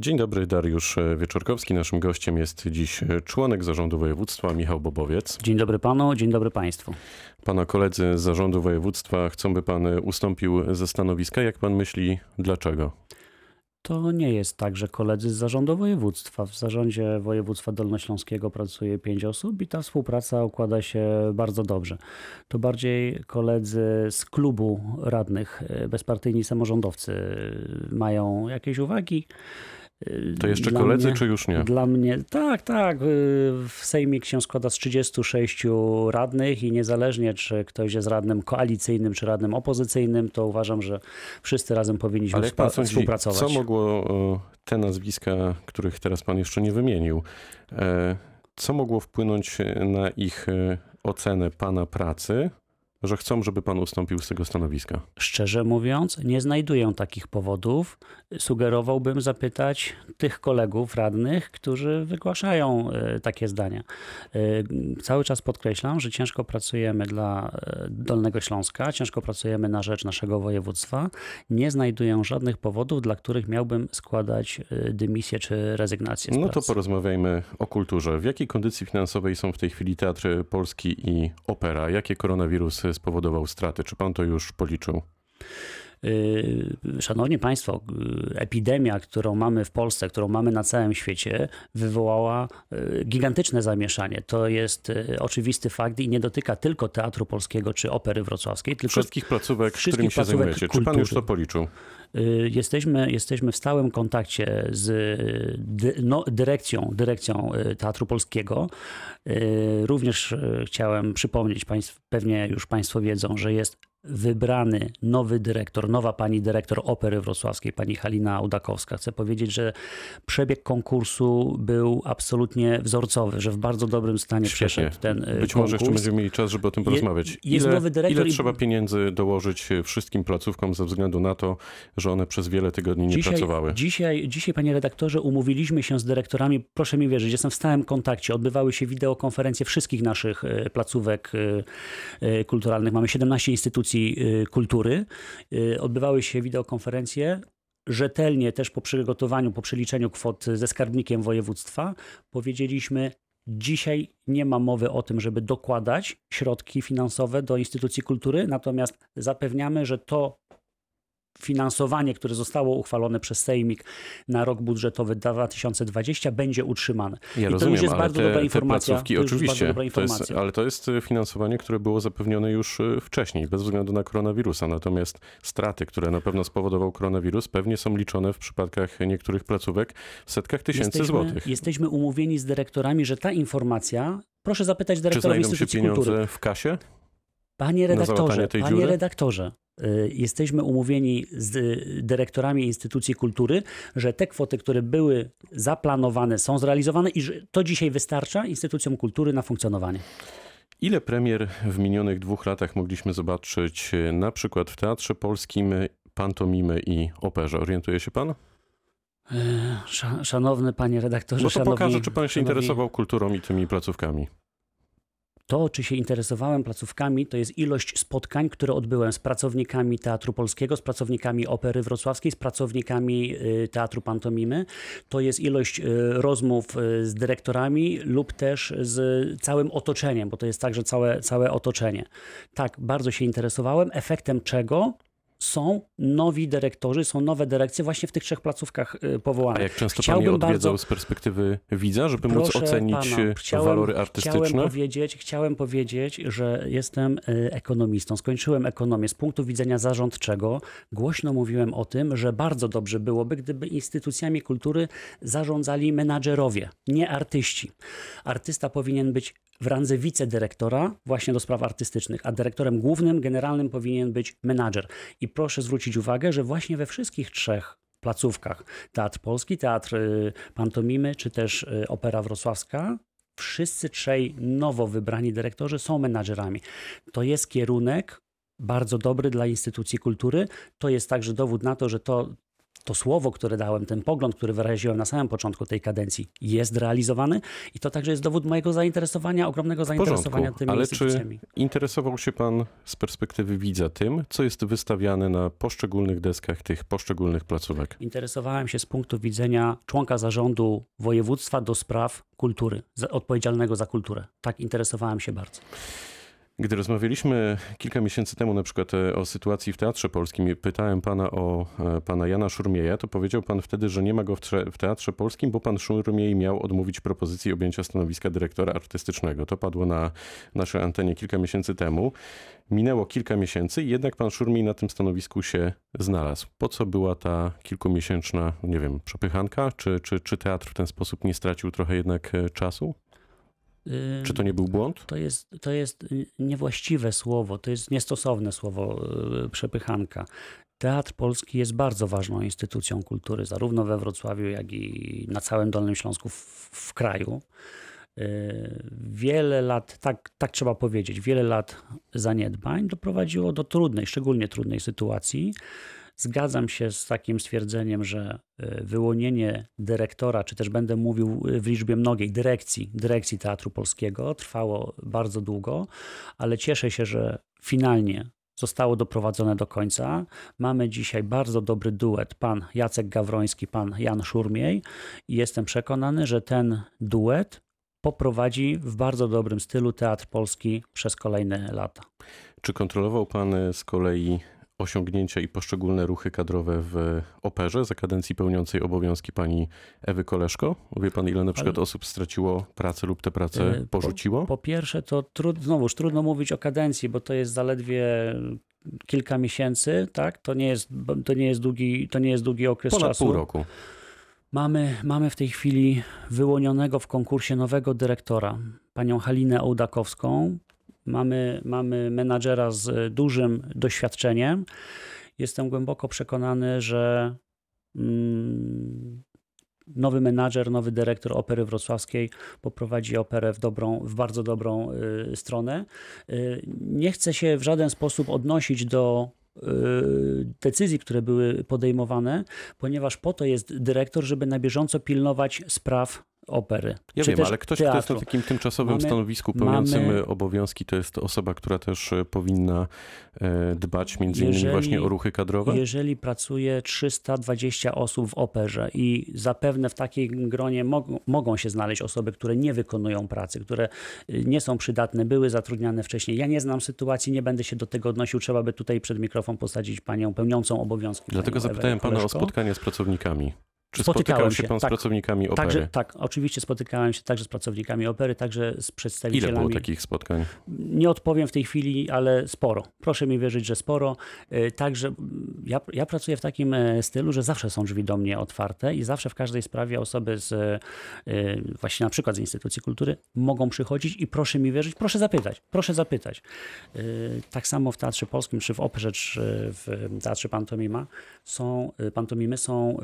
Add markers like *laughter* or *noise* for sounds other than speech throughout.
Dzień dobry, Dariusz Wieczorkowski. Naszym gościem jest dziś członek zarządu województwa Michał Bobowiec. Dzień dobry panu, dzień dobry państwu. Pana koledzy z zarządu województwa chcą, by pan ustąpił ze stanowiska. Jak pan myśli, dlaczego? To nie jest tak, że koledzy z zarządu województwa. W zarządzie województwa dolnośląskiego pracuje pięć osób i ta współpraca układa się bardzo dobrze. To bardziej koledzy z klubu radnych, bezpartyjni samorządowcy mają jakieś uwagi. To jeszcze Dla koledzy, mnie- czy już nie? Dla mnie, tak, tak. W Sejmik się składa z 36 radnych i niezależnie, czy ktoś jest radnym koalicyjnym, czy radnym opozycyjnym, to uważam, że wszyscy razem powinniśmy Ale jak pan współ- sądzi, współpracować. co mogło e, te nazwiska, których teraz pan jeszcze nie wymienił, e, co mogło wpłynąć na ich e, ocenę pana pracy, że chcą, żeby pan ustąpił z tego stanowiska? Szczerze mówiąc, nie znajduję takich powodów. Sugerowałbym zapytać tych kolegów radnych, którzy wygłaszają e, takie zdania. E, Cały czas podkreślam, że ciężko pracujemy dla e, Dolnego Śląska, ciężko pracujemy na rzecz naszego województwa. Nie znajduję żadnych powodów, dla których miałbym składać dymisję czy rezygnację No to pracy. porozmawiajmy o kulturze. W jakiej kondycji finansowej są w tej chwili Teatr Polski i Opera? Jakie koronawirus spowodował straty? Czy pan to już policzył? Yy, Szanowni Państwo, yy, epidemia, którą mamy w Polsce, którą mamy na całym świecie, wywołała yy, gigantyczne zamieszanie. To jest oczywisty fakt i nie dotyka tylko Teatru Polskiego czy Opery Wrocławskiej, tylko Wszystkich placówek, wszystkich którymi się placówek zajmujecie. Czy pan już to kultury. policzył? Y, Jesteśmy, jesteśmy w stałym kontakcie z dy, no, dyrekcją, dyrekcją y, Teatru Polskiego. Y, Również y, chciałem przypomnieć, państw, pewnie już Państwo wiedzą, że jest wybrany nowy dyrektor, nowa pani dyrektor Opery Wrocławskiej, pani Halina Udakowska. Chcę powiedzieć, że przebieg konkursu był absolutnie wzorcowy, że w bardzo dobrym stanie Świetnie. przeszedł ten y, Być konkurs. może jeszcze będziemy mieli czas, żeby o tym porozmawiać. jest ile, nowy dyrektor ile i- trzeba pieniędzy dołożyć wszystkim placówkom ze względu na to, że one przez wiele tygodni nie pracowały? Dzisiaj, dzisiaj, panie redaktorze, umówiliśmy się z dyrektorami. Proszę mi wierzyć, jestem w stałym kontakcie. Odbywały się wideokonferencje wszystkich naszych e, placówek e, e, kulturalnych. Mamy 17 instytucji e, kultury. E, Odbywały się wideokonferencje. Rzetelnie też po przygotowaniu, po przeliczeniu kwot ze skarbnikiem województwa powiedzieliśmy, Dzisiaj nie ma mowy o tym, żeby dokładać środki finansowe do instytucji kultury, natomiast zapewniamy, że to finansowanie, które zostało uchwalone przez Sejmik na rok budżetowy 2020 będzie utrzymane. Ja I to rozumiem, już jest bardzo te, dobra informacja. placówki to oczywiście, bardzo dobra to jest, informacja. ale to jest e, finansowanie, które było zapewnione już e, wcześniej, bez względu na koronawirusa. Natomiast straty, które na pewno spowodował koronawirus, pewnie są liczone w przypadkach niektórych placówek w setkach tysięcy jesteśmy, złotych. jesteśmy umówieni z dyrektorami, że ta informacja, proszę zapytać Czy dyrektora znajdą się pieniądze kultury. w kasie? Panie redaktorze, panie redaktorze, jesteśmy umówieni z y, dyrektorami instytucji kultury, że te kwoty, które były zaplanowane, są zrealizowane i że to dzisiaj wystarcza instytucjom kultury na funkcjonowanie. Ile premier w minionych dwóch latach mogliśmy zobaczyć e, na przykład w Teatrze Polskim, e, pantomimy i operze? Orientuje się pan? Y, Sza, szanowny panie redaktorze, Bo to szanowni, pokaże, czy pan się szanowni- interesował kulturą i tymi placówkami. To, czy się interesowałem placówkami, to jest ilość spotkań, które odbyłem z pracownikami Teatru Polskiego, z pracownikami Opery Wrocławskiej, z pracownikami y, Teatru Pantomimy. To jest ilość y, rozmów y, z dyrektorami lub też z całym otoczeniem, bo to jest także całe, całe otoczenie. Tak, bardzo się interesowałem, efektem czego są nowi dyrektorzy, są nowe dyrekcje właśnie w tych trzech placówkach y, A powołanych. jak często pan Chciałbym je odwiedzał bardzo- z perspektywy widza, żeby móc Proszę ocenić pana, e, chciałem- walory Chciałem artystyczne? powiedzieć, chciałem powiedzieć, że jestem y, ekonomistą. Skończyłem ekonomię. Z punktu widzenia zarządczego głośno mówiłem o tym, że bardzo dobrze byłoby, gdyby instytucjami kultury zarządzali menadżerowie, nie artyści. Artysta powinien być w randze wicedyrektora właśnie do spraw artystycznych, a dyrektorem głównym, generalnym powinien być menadżer. I proszę zwrócić uwagę, że właśnie we wszystkich trzech placówkach, Teatr Polski, Teatr y, Pantomimy, czy też y, Opera Wrocławska, wszyscy trzej nowo wybrani dyrektorzy są menadżerami. To jest kierunek bardzo dobry dla instytucji kultury. To jest także dowód na to, że to to słowo, które dałem, ten pogląd, który wyraziłem na samym początku tej kadencji, jest realizowany i to także jest dowód mojego zainteresowania, ogromnego zainteresowania tymi ale instytucjami. czy interesował się pan z perspektywy widza tym, co jest wystawiane na poszczególnych deskach tych poszczególnych placówek? Interesowałem się z punktu widzenia członka zarządu województwa do spraw kultury, odpowiedzialnego za kulturę. Tak interesowałem się bardzo. Gdy rozmawialiśmy kilka miesięcy temu na przykład e, o sytuacji w Teatrze Polskim, pytałem pana o e, pana Jana Szurmieja, to powiedział pan wtedy, że nie ma go w, Teatrze Polskim, bo pan Szurmiej miał odmówić propozycji objęcia stanowiska dyrektora artystycznego. To padło na naszej antenie kilka miesięcy temu. Minęło kilka miesięcy i jednak pan Szurmiej na tym stanowisku się znalazł. Po co była ta kilkumiesięczna, nie wiem, przepychanka? Czy, czy, czy teatr w ten sposób nie stracił trochę jednak e, czasu? Czy to nie był błąd? To jest, to jest niewłaściwe słowo, to jest niestosowne słowo y, przepychanka. Teatr Polski jest bardzo ważną instytucją kultury, zarówno we Wrocławiu, jak i na całym Dolnym Śląsku w, w kraju. Y, wiele lat, tak, tak trzeba powiedzieć, wiele lat zaniedbań doprowadziło do trudnej, szczególnie trudnej sytuacji, Zgadzam się z takim stwierdzeniem, że e, wyłonienie dyrektora, czy też będę mówił w liczbie mnogiej, dyrekcji, dyrekcji Teatru Polskiego trwało bardzo długo, ale cieszę się, że finalnie zostało doprowadzone do końca. Mamy dzisiaj bardzo dobry duet, pan Jacek Gawroński, pan Jan Szurmiej i jestem przekonany, że ten duet poprowadzi w bardzo dobrym stylu Teatr Polski przez kolejne lata. Czy kontrolował pan z kolei osiągnięcia i poszczególne ruchy kadrowe w operze za kadencji pełniącej obowiązki pani Ewy Koleszko? Wie pan, ile na przykład Ale... osób straciło pracę lub tę pracę e, porzuciło? Po, po pierwsze, to trud, znowuż trudno mówić o kadencji, bo to jest zaledwie kilka miesięcy, tak? To nie jest, to nie jest, długi, to nie jest długi okres Ponad czasu. pół roku. Mamy, mamy w tej chwili wyłonionego w konkursie nowego dyrektora, panią Halinę Ołdakowską. Mamy, mamy menadżera z dużym doświadczeniem. Jestem głęboko przekonany, że mm, nowy menadżer, nowy dyrektor Opery Wrocławskiej poprowadzi operę w, dobrą, w bardzo dobrą y, stronę. Y, nie chcę się w żaden sposób odnosić do y, decyzji, które były podejmowane, ponieważ po to jest dyrektor, żeby na bieżąco pilnować spraw opery. Ja wiem, ale ktoś, teatru. kto jest na takim tymczasowym mamy, stanowisku pełniącym mamy, obowiązki, to jest osoba, która też e, powinna e, dbać między jeżeli, innymi właśnie o ruchy kadrowe? Jeżeli pracuje 320 osób w operze i zapewne w takiej gronie mogą, mogą się znaleźć osoby, które nie wykonują pracy, które y, nie są przydatne, były zatrudniane wcześniej. Ja nie znam sytuacji, nie będę się do tego odnosił. Trzeba by tutaj przed mikrofon posadzić panią pełniącą obowiązki. Dlatego zapytałem pana o spotkanie z pracownikami. Czy spotykałem się, pan tak, z pracownikami opery? Także, tak, oczywiście spotykałem się także z pracownikami opery, także z przedstawicielami. Ile było takich spotkań? Nie odpowiem w tej chwili, ale sporo. Proszę mi wierzyć, że sporo. E, także ja, ja pracuję w takim e, stylu, że zawsze są drzwi do mnie otwarte i zawsze w każdej sprawie osoby z e, właśnie na przykład z instytucji kultury mogą przychodzić i proszę mi wierzyć, proszę zapytać, proszę zapytać. Tak samo w Teatrze Polskim, czy w Operze, czy w Teatrze Pantomima są, pantomimy są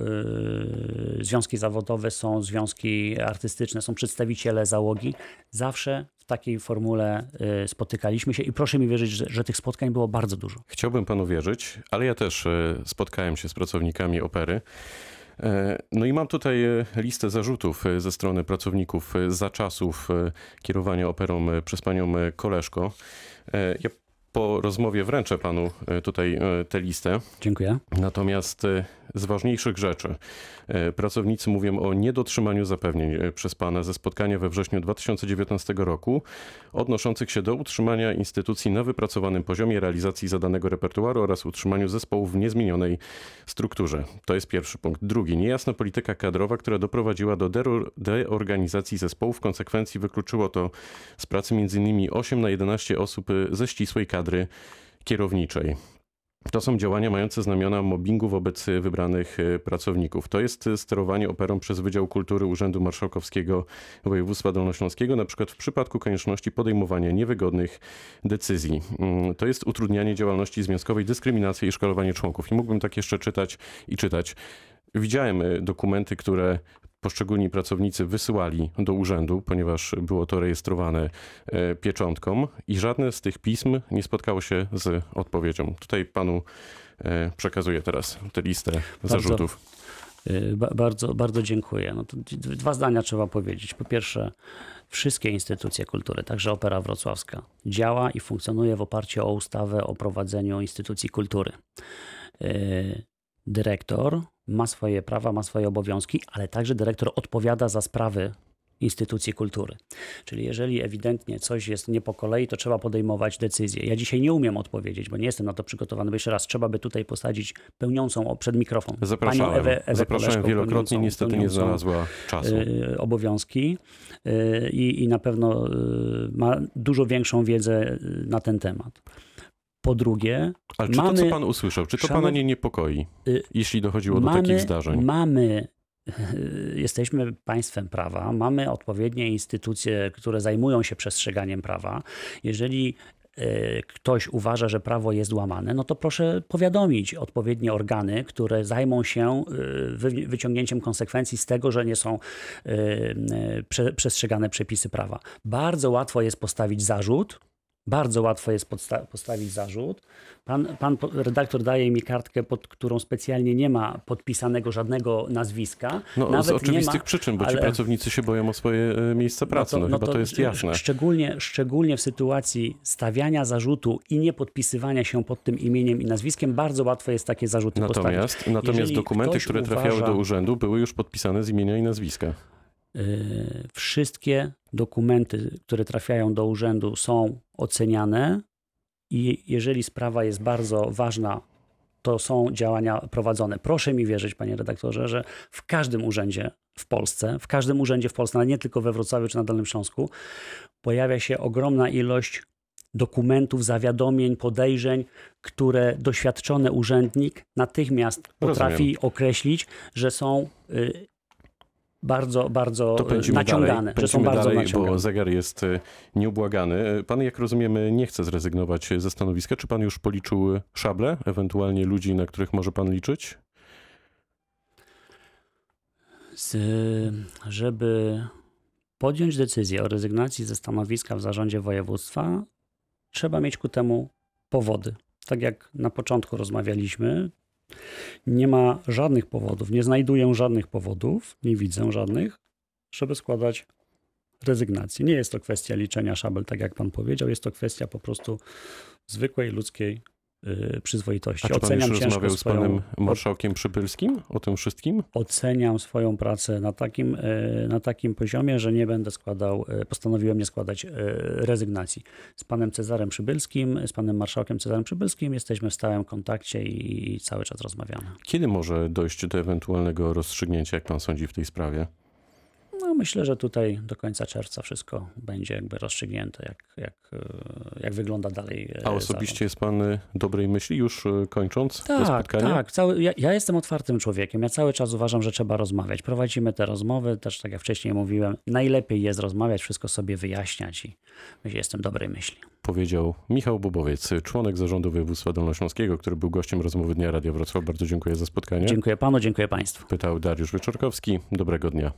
związki zawodowe, są związki artystyczne, są przedstawiciele załogi. Zawsze w takiej formule y, spotykaliśmy się i proszę mi wierzyć, że, że tych spotkań było bardzo dużo. Chciałbym panu wierzyć, ale ja też y, spotkałem się z pracownikami opery. E, no i mam tutaj y, listę zarzutów ze strony pracowników za czasów kierowania operą przez panią Koleszko. E, ja po rozmowie wręczę panu tutaj tę listę. Dziękuję. Natomiast z ważniejszych rzeczy. E, pracownicy mówią o niedotrzymaniu zapewnień e, przez pana ze spotkania we wrześniu 2019 roku odnoszących się do utrzymania instytucji na wypracowanym poziomie realizacji zadanego repertuaru oraz utrzymaniu zespołów w niezmienionej strukturze. To jest pierwszy punkt. Drugi, niejasna polityka kadrowa, która doprowadziła do deorganizacji zespołu. W konsekwencji wykluczyło to z pracy m.in. 8 na 11 osób e, ze ścisłej kadry kierowniczej. To są działania mające znamiona mobbingu wobec wybranych e, pracowników. To jest sterowanie operą przez Wydział Kultury Urzędu Marszałkowskiego Województwa Dolnośląskiego, na przykład w przypadku konieczności podejmowania niewygodnych decyzji. Mm, to jest utrudnianie działalności związkowej, dyskryminacja i szkalowanie członków. I mógłbym tak jeszcze czytać i czytać. Widziałem e, dokumenty, które poszczególni pracownicy wysyłali do urzędu, ponieważ było to rejestrowane e, pieczątką i żadne z tych pism nie spotkało się z odpowiedzią. Tutaj panu E, Przekazuję teraz tę listę zarzutów. Ba- Bardzo, bardzo dziękuję. No dwa zdania trzeba powiedzieć. Po pierwsze, wszystkie instytucje kultury, także Opera Wrocławska, działa i funkcjonuje w oparciu o ustawę o prowadzeniu instytucji kultury. Dyrektor ma swoje prawa, ma swoje obowiązki, ale także dyrektor odpowiada za sprawy instytucji kultury. Czyli jeżeli ewidentnie coś jest nie po kolei, to trzeba podejmować decyzje. Ja dzisiaj nie umiem odpowiedzieć, bo nie jestem na to przygotowany, bo jeszcze raz, trzeba by tutaj posadzić pełniącą przed mikrofon Zapraszałem, panią Ewę, Ewę zapraszałem wielokrotnie, niestety nie znalazła czasu. y, obowiązki y, i, i na pewno y, ma dużo większą wiedzę na ten temat. Po drugie, Ale czy to, co mamy- pan usłyszał, czy to pana nie niepokoi, Y, jeśli dochodziło do mamy, takich zdarzeń? mamy *laughs* jesteśmy państwem prawa, mamy odpowiednie instytucje, które zajmują się przestrzeganiem prawa. Jeżeli e, ktoś uważa, że prawo jest łamane, no to proszę powiadomić odpowiednie organy, które zajmą się wy- wyciągnięciem konsekwencji z tego, że nie są prze- przestrzegane przepisy prawa. Bardzo łatwo jest postawić zarzut. Bardzo łatwo jest postawić zarzut. Pan, pan redaktor daje mi kartkę, pod którą specjalnie nie ma podpisanego żadnego nazwiska. No, z Nawet oczywistych nie ma, przyczyn, bo ci ale- pracownicy się boją o swoje e, miejsca pracy. No, chyba to, jest jasne. Szczególnie, szczególnie w sytuacji stawiania zarzutu i nie podpisywania się pod tym imieniem i nazwiskiem, bardzo łatwo jest takie zarzuty postawić. Natomiast, natomiast Jeżeli dokumenty, które trafiały uważa- do urzędu, były już podpisane z imienia i nazwiska. Y, Wszystkie dokumenty, które trafiają do urzędu, są oceniane i jeżeli sprawa jest bardzo ważna, to są działania prowadzone. Proszę mi wierzyć, panie redaktorze, że w każdym urzędzie w Polsce, w każdym urzędzie w Polsce, ale nie tylko we Wrocławiu czy na Dolnym Śląsku, pojawia się ogromna ilość dokumentów, zawiadomień, podejrzeń, które doświadczony urzędnik natychmiast potrafi określić, że są y, bardzo, bardzo pędzimy naciągane, dalej, że są bardzo dalej naciągane. bo zegar jest e, nieubłagany. E, Pan, jak rozumiemy, nie chce zrezygnować ze stanowiska. Czy pan już policzył szable, ewentualnie ludzi, na których może pan liczyć? Z, żeby podjąć decyzję o rezygnacji ze stanowiska w zarządzie województwa, trzeba mieć ku temu powody. Tak jak na początku rozmawialiśmy, nie ma żadnych powodów, nie znajduję żadnych powodów, nie widzę żadnych, żeby składać rezygnację. Nie jest to kwestia liczenia szabel, tak jak pan powiedział, jest to kwestia po prostu zwykłej ludzkiej przyzwoitości. A czy pan Oceniam już rozmawiał z swoją- panem marszałkiem Przypylskim o tym wszystkim? oceniam swoją pracę na takim, e, na takim poziomie, że nie będę składał, e, postanowiłem nie składać rezygnacji. Z panem Cezarem Przybylskim, z panem marszałkiem Cezarem Przybylskim jesteśmy w stałym kontakcie i cały czas rozmawiamy. Kiedy może dojść do ewentualnego rozstrzygnięcia, jak pan sądzi w tej sprawie? Myślę, że tutaj do końca czerwca wszystko będzie jakby rozstrzygnięte, jak, jak, e, jak wygląda dalej. e, A osobiście jest pan e, dobrej myśli, już kończąc to Tak, spotkanie? tak. Cały, ja, ja jestem otwartym człowiekiem. Ja cały czas uważam, że trzeba rozmawiać. Prowadzimy te rozmowy, też tak jak wcześniej mówiłem, najlepiej jest rozmawiać, wszystko sobie wyjaśniać i myślę, jestem dobrej myśli. Powiedział Michał Bobowiec, członek zarządu województwa dolnośląskiego, który był gościem rozmowy Dnia Radia Wrocław. Bardzo dziękuję za spotkanie. Dziękuję panu, dziękuję państwu. Pytał Dariusz Wyczorkowski. Dobrego dnia.